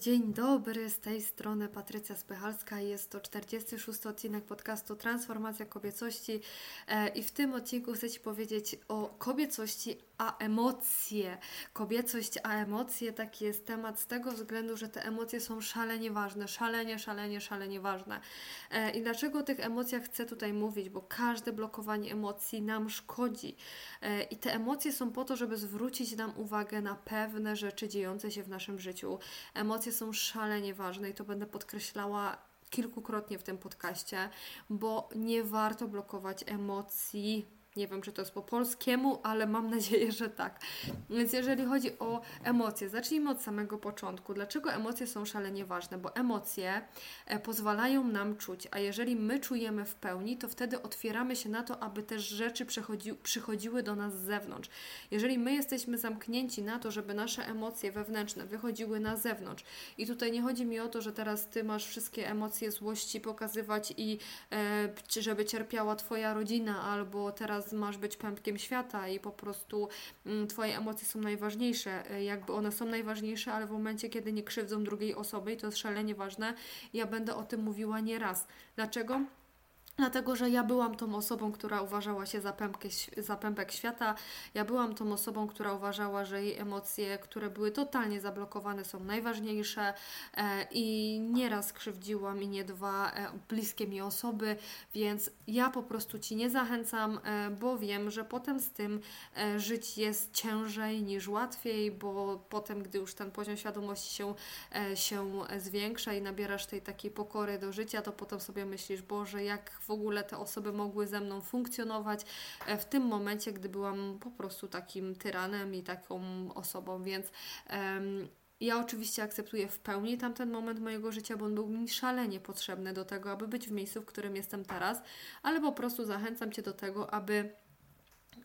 Dzień dobry, z tej strony Patrycja Spychalska. Jest to 46 odcinek podcastu Transformacja Kobiecości e, i w tym odcinku chcę Ci powiedzieć o kobiecości a emocje. Kobiecość a emocje taki jest temat z tego względu, że te emocje są szalenie ważne, szalenie, szalenie, szalenie ważne. E, I dlaczego o tych emocjach chcę tutaj mówić? Bo każde blokowanie emocji nam szkodzi. E, I te emocje są po to, żeby zwrócić nam uwagę na pewne rzeczy dziejące się w naszym życiu Emocje są szalenie ważne i to będę podkreślała kilkukrotnie w tym podcaście, bo nie warto blokować emocji nie wiem, czy to jest po polskiemu, ale mam nadzieję, że tak. Więc jeżeli chodzi o emocje, zacznijmy od samego początku. Dlaczego emocje są szalenie ważne? Bo emocje e, pozwalają nam czuć, a jeżeli my czujemy w pełni, to wtedy otwieramy się na to, aby te rzeczy przychodzi, przychodziły do nas z zewnątrz. Jeżeli my jesteśmy zamknięci na to, żeby nasze emocje wewnętrzne wychodziły na zewnątrz, i tutaj nie chodzi mi o to, że teraz ty masz wszystkie emocje złości pokazywać i e, żeby cierpiała twoja rodzina, albo teraz masz być pępkiem świata i po prostu mm, Twoje emocje są najważniejsze. E, jakby one są najważniejsze, ale w momencie, kiedy nie krzywdzą drugiej osoby, i to jest szalenie ważne, ja będę o tym mówiła nie raz. Dlaczego? Dlatego, że ja byłam tą osobą, która uważała się za, pępkę, za pępek świata. Ja byłam tą osobą, która uważała, że jej emocje, które były totalnie zablokowane, są najważniejsze e, i nieraz krzywdziłam i nie dwa e, bliskie mi osoby, więc ja po prostu Ci nie zachęcam, e, bo wiem, że potem z tym e, żyć jest ciężej niż łatwiej, bo potem, gdy już ten poziom świadomości się, e, się zwiększa i nabierasz tej takiej pokory do życia, to potem sobie myślisz, Boże, jak w ogóle te osoby mogły ze mną funkcjonować e, w tym momencie, gdy byłam po prostu takim tyranem i taką osobą, więc um, ja oczywiście akceptuję w pełni tamten moment mojego życia, bo on był mi szalenie potrzebny do tego, aby być w miejscu, w którym jestem teraz, ale po prostu zachęcam Cię do tego, aby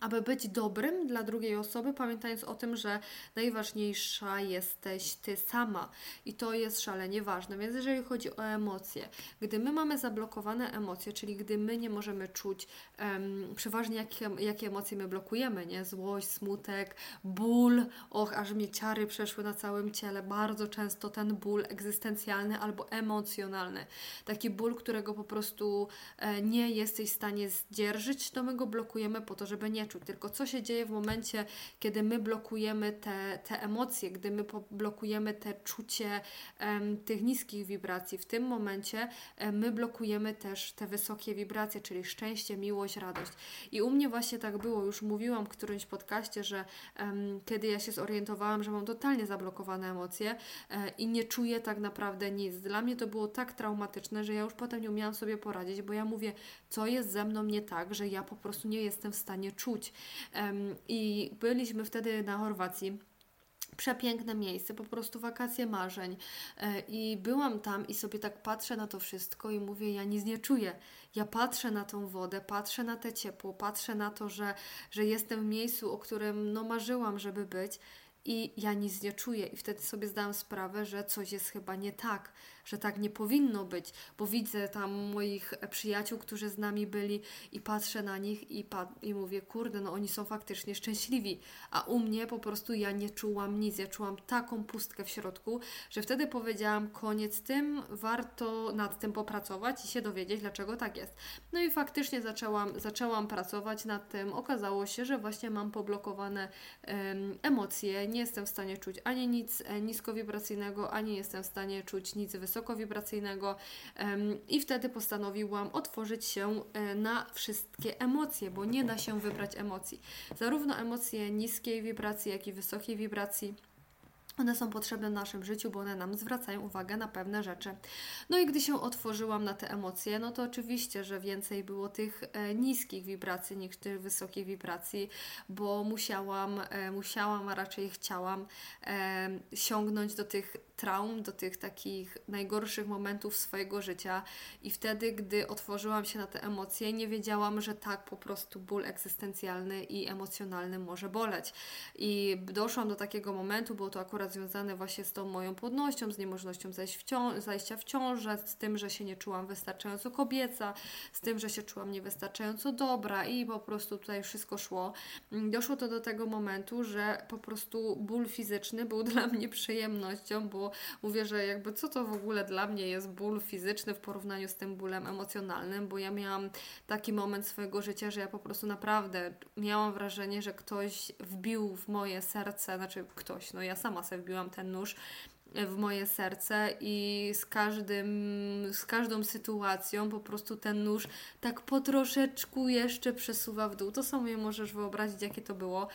aby być dobrym dla drugiej osoby, pamiętając o tym, że najważniejsza jesteś ty sama i to jest szalenie ważne. Więc jeżeli chodzi o emocje, gdy my mamy zablokowane emocje, czyli gdy my nie możemy czuć um, przeważnie jakie, jakie emocje my blokujemy, nie? Złość, smutek, ból, och, aż mnie ciary przeszły na całym ciele. Bardzo często ten ból egzystencjalny albo emocjonalny. Taki ból, którego po prostu e, nie jesteś w stanie zdzierżyć, to my go blokujemy po to, żeby nie tylko co się dzieje w momencie, kiedy my blokujemy te, te emocje, gdy my blokujemy te czucie tych niskich wibracji. W tym momencie um, my blokujemy też te wysokie wibracje, czyli szczęście, miłość, radość. I u mnie właśnie tak było, już mówiłam w którymś podcaście, że kiedy ja się zorientowałam, że mam totalnie zablokowane emocje e, i nie czuję tak naprawdę nic. Dla mnie to było tak traumatyczne, że ja już potem nie umiałam sobie poradzić, bo ja mówię, co jest ze mną nie tak, że ja po prostu nie jestem w stanie czuć czuć. I byliśmy wtedy na Chorwacji przepiękne miejsce, po prostu wakacje marzeń. E, I byłam tam i sobie tak patrzę na to wszystko i mówię, ja nic nie czuję. Ja patrzę na tą wodę, patrzę na te ciepło, patrzę na to, że, że jestem w miejscu, o którym no marzyłam, żeby być i ja nic nie czuję. I wtedy sobie zdałam sprawę, że coś jest chyba nie tak, że tak nie powinno być, bo widzę tam moich przyjaciół, którzy z nami byli i patrzę na nich i, pa i mówię, kurde, no oni są faktycznie szczęśliwi, a u mnie po prostu ja nie czułam nic, ja czułam taką pustkę w środku, że wtedy powiedziałam, koniec tym, warto nad tym popracować i się dowiedzieć, dlaczego tak jest. No i faktycznie zaczęłam, zaczęłam pracować nad tym, okazało się, że właśnie mam poblokowane um, emocje, nie jestem w stanie czuć ani nic e, niskowibracyjnego, ani jestem w stanie czuć nic wysokowibracyjnego i wtedy postanowiłam otworzyć się e, na wszystkie emocje, bo nie da się wybrać emocji. Zarówno emocje niskiej wibracji, jak i wysokiej wibracji one są potrzebne w naszym życiu, bo one nam zwracają uwagę na pewne rzeczy. No i gdy się otworzyłam na te emocje, no to oczywiście, że więcej było tych e, niskich wibracji niż tych wysokich wibracji, bo musiałam, e, musiałam, a raczej chciałam e, sięgnąć do tych traum, do tych takich najgorszych momentów swojego życia. I wtedy, gdy otworzyłam się na te emocje, nie wiedziałam, że tak po prostu ból egzystencjalny i emocjonalny może boleć. I doszłam do takiego momentu, było to akurat akurat związane właśnie z tą moją płodnością, z niemożnością zajść w cią- zajścia w ciążę, z tym, że się nie czułam wystarczająco kobieca, z tym, że się czułam niewystarczająco dobra i po prostu tutaj wszystko szło. Mm, doszło to do tego momentu, że po prostu ból fizyczny był dla mnie przyjemnością, bo mówię, że jakby co to w ogóle dla mnie jest ból fizyczny w porównaniu z tym bólem emocjonalnym, bo ja miałam taki moment swojego życia, że ja po prostu naprawdę miałam wrażenie, że ktoś wbił w moje serce, znaczy ktoś, no ja sama wbiłam ten nóż w moje serce i z każdym, z każdą sytuacją po prostu ten nóż tak po troszeczku jeszcze przesuwa w dół. To sobie możesz wyobrazić, jakie to było,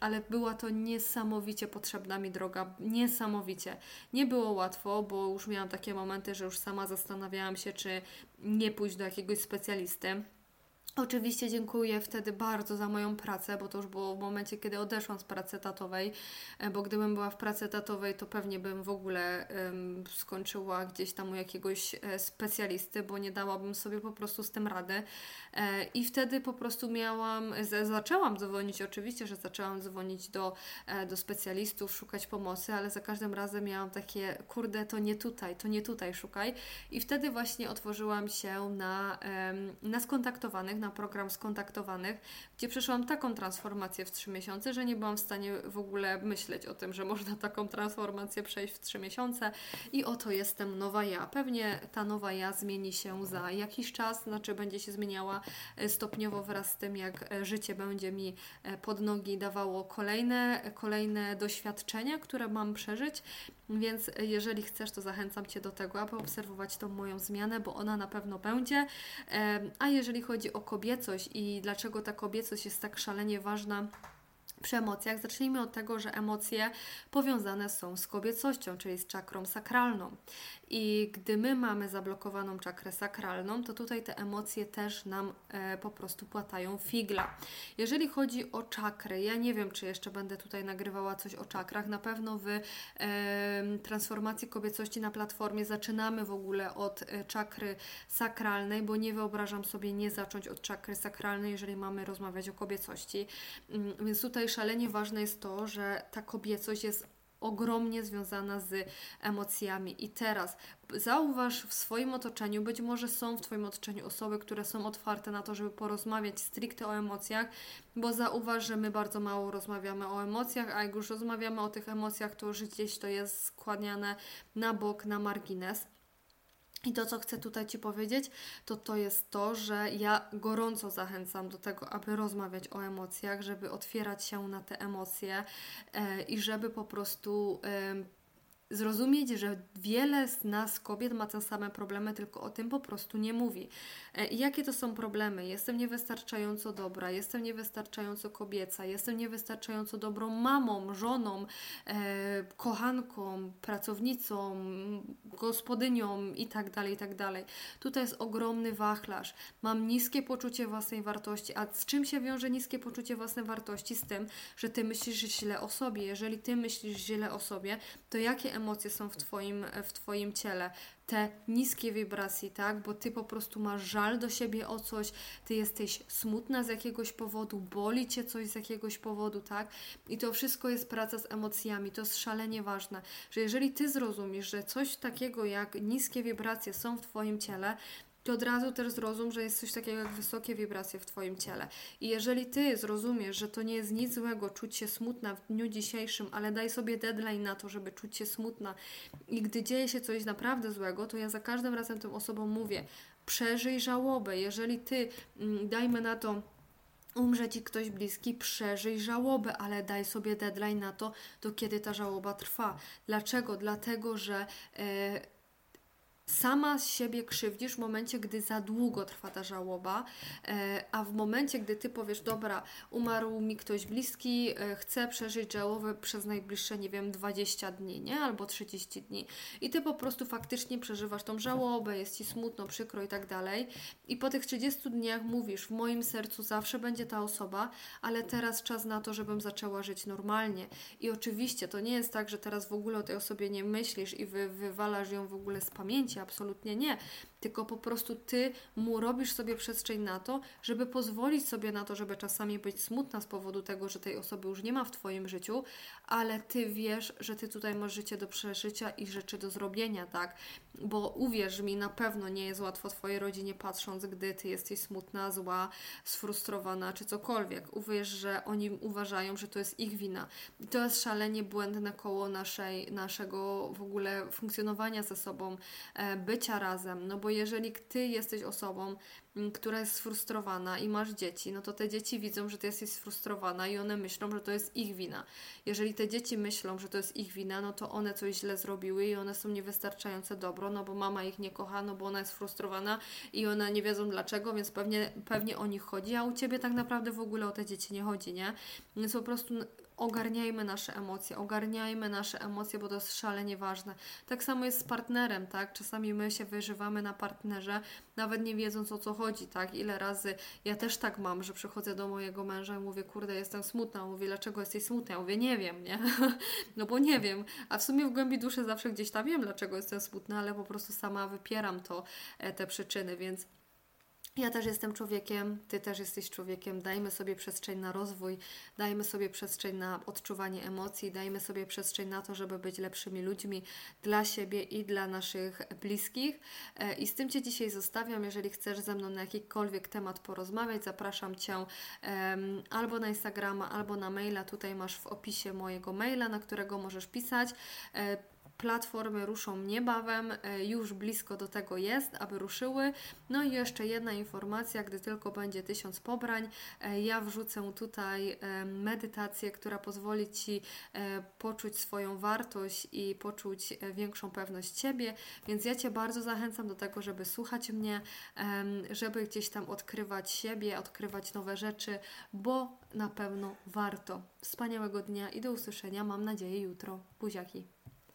ale była to niesamowicie potrzebna mi droga, niesamowicie. Nie było łatwo, bo już miałam takie momenty, że już sama zastanawiałam się, czy nie pójść do jakiegoś specjalisty Oczywiście dziękuję wtedy bardzo za moją pracę, bo to już było w momencie, kiedy odeszłam z pracy tatowej, e, bo gdybym była w pracy tatowej, to pewnie bym w ogóle um, skończyła gdzieś tam u jakiegoś e, specjalisty, bo nie dałabym sobie po prostu z tym rady. E, I wtedy po prostu miałam, z, zaczęłam dzwonić, oczywiście, że zaczęłam dzwonić do, e, do specjalistów, szukać pomocy, ale za każdym razem miałam takie, kurde, to nie tutaj, to nie tutaj szukaj. I wtedy właśnie otworzyłam się na, na skontaktowanych, na program skontaktowanych, gdzie przeszłam taką transformację w trzy miesiące, że nie byłam w stanie w ogóle myśleć o tym, że można taką transformację przejść w trzy miesiące i oto jestem nowa ja. Pewnie ta nowa ja zmieni się za jakiś czas, znaczy będzie się zmieniała e, stopniowo wraz z tym, jak e, życie będzie mi e, pod nogi dawało kolejne, kolejne doświadczenia, które mam przeżyć. Więc jeżeli chcesz, to zachęcam Cię do tego, aby obserwować tą moją zmianę, bo ona na pewno będzie. A jeżeli chodzi o kobiecość i dlaczego ta kobiecość jest tak szalenie ważna, przy emocjach. Zacznijmy od tego, że emocje powiązane są z kobiecością, czyli z czakrą sakralną. I gdy my mamy zablokowaną czakrę sakralną, to tutaj te emocje też nam e, po prostu płatają figla. Jeżeli chodzi o czakry, ja nie wiem, czy jeszcze będę tutaj nagrywała coś o czakrach. Na pewno w e, transformacji kobiecości na platformie zaczynamy w ogóle od e, czakry sakralnej, bo nie wyobrażam sobie nie zacząć od czakry sakralnej, jeżeli mamy rozmawiać o kobiecości. Mm, więc tutaj szalenie ważne jest to, że ta kobiecość jest ogromnie związana z emocjami. I teraz zauważ w swoim otoczeniu, być może są w Twoim otoczeniu osoby, które są otwarte na to, żeby porozmawiać stricte o emocjach, bo zauważ, że my bardzo mało rozmawiamy o emocjach, a jak już rozmawiamy o tych emocjach, to już gdzieś to jest składniane na bok, na margines. I to, co chcę tutaj Ci powiedzieć, to to jest to, że ja gorąco zachęcam do tego, aby rozmawiać o emocjach, żeby otwierać się na te emocje e, i żeby po prostu e, zrozumieć, że wiele z nas, kobiet, ma te same problemy, tylko o tym po prostu nie mówi. E, jakie to są problemy? Jestem niewystarczająco dobra, jestem niewystarczająco kobieca, jestem niewystarczająco dobrą mamą, żoną, e, kochanką, pracownicą, gospodynią itd., tak itd. Tak Tutaj jest ogromny wachlarz. Mam niskie poczucie własnej wartości. A z czym się wiąże niskie poczucie własnej wartości? Z tym, że Ty myślisz źle o sobie. Jeżeli Ty myślisz źle o sobie, to jakie emocje są w Twoim, w twoim ciele, te niskie wibracje, tak? Bo ty po prostu masz żal do siebie o coś, ty jesteś smutna z jakiegoś powodu, boli cię coś z jakiegoś powodu, tak? I to wszystko jest praca z emocjami. To jest szalenie ważne, że jeżeli ty zrozumiesz, że coś takiego jak niskie wibracje są w twoim ciele, to od razu też zrozum, że jest coś takiego jak wysokie wibracje w Twoim ciele. I jeżeli Ty zrozumiesz, że to nie jest nic złego czuć się smutna w dniu dzisiejszym, ale daj sobie deadline na to, żeby czuć się smutna i gdy dzieje się coś naprawdę złego, to ja za każdym razem tym osobom mówię, przeżyj żałobę. Jeżeli Ty, mm, dajmy na to, umrze Ci ktoś bliski, przeżyj żałobę, ale daj sobie deadline na to, do kiedy ta żałoba trwa. Dlaczego? Dlatego, że... Yy, sama siebie krzywdzisz w momencie, gdy za długo trwa ta żałoba, e, a w momencie, gdy ty powiesz, dobra, umarł mi ktoś bliski, e, chcę przeżyć żałobę przez najbliższe, nie wiem, 20 dni, nie? Albo 30 dni. I ty po prostu faktycznie przeżywasz tą żałobę, jest ci smutno, przykro i tak dalej. I po tych 30 dniach mówisz, w moim sercu zawsze będzie ta osoba, ale teraz czas na to, żebym zaczęła żyć normalnie. I oczywiście to nie jest tak, że teraz w ogóle o tej osobie nie myślisz i wy, wywalasz ją w ogóle z pamięci, Ci, absolutnie nie. Tylko po prostu Ty mu robisz sobie przestrzeń na to, żeby pozwolić sobie na to, żeby czasami być smutna z powodu tego, że tej osoby już nie ma w Twoim życiu, ale Ty wiesz, że Ty tutaj masz życie do przeżycia i rzeczy do zrobienia, tak? Bo uwierz mi, na pewno nie jest łatwo Twojej rodzinie patrząc, gdy Ty jesteś smutna, zła, sfrustrowana czy cokolwiek. Uwierz, że oni uważają, że to jest ich wina. I to jest szalenie błędne koło naszej, naszego w ogóle funkcjonowania ze sobą, e, bycia razem. No bo jeżeli Ty jesteś osobą, która jest sfrustrowana i masz dzieci, no to te dzieci widzą, że ty jesteś sfrustrowana i one myślą, że to jest ich wina. Jeżeli te dzieci myślą, że to jest ich wina, no to one coś źle zrobiły i one są niewystarczające dobro, no bo mama ich nie kocha, no bo ona jest sfrustrowana i one nie wiedzą dlaczego, więc pewnie, pewnie o nich chodzi, a u Ciebie tak naprawdę w ogóle o te dzieci nie chodzi, nie? Więc po prostu ogarniajmy nasze emocje, ogarniajmy nasze emocje, bo to jest szalenie ważne. Tak samo jest z partnerem, tak? Czasami my się wyżywamy na partnerze, nawet nie wiedząc o co chodzi, tak? Ile razy ja też tak mam, że przychodzę do mojego męża i mówię, kurde, jestem smutna. On mówi, dlaczego jesteś smutna? Ja mówię, nie wiem, nie? no bo nie wiem. A w sumie w głębi duszy zawsze gdzieś tam wiem, dlaczego jestem smutna, ale po prostu sama wypieram to, e, te przyczyny, więc ja też jestem człowiekiem, ty też jesteś człowiekiem. Dajmy sobie przestrzeń na rozwój, dajmy sobie przestrzeń na odczuwanie emocji, dajmy sobie przestrzeń na to, żeby być lepszymi ludźmi dla siebie i dla naszych bliskich. E, I z tym Cię dzisiaj zostawiam. Jeżeli chcesz ze mną na jakikolwiek temat porozmawiać, zapraszam Cię albo na Instagrama, albo na maila. Tutaj masz w opisie mojego maila, na którego możesz pisać. Platformy ruszą niebawem, e, już blisko do tego jest, aby ruszyły. No i jeszcze jedna informacja, gdy tylko będzie tysiąc pobrań, e, ja wrzucę tutaj e, medytację, która pozwoli Ci poczuć swoją wartość i poczuć większą pewność siebie, więc ja Cię bardzo zachęcam do tego, żeby słuchać mnie, żeby gdzieś tam odkrywać siebie, odkrywać nowe rzeczy, bo na pewno warto. Wspaniałego dnia i do usłyszenia, mam nadzieję, jutro. Buziaki.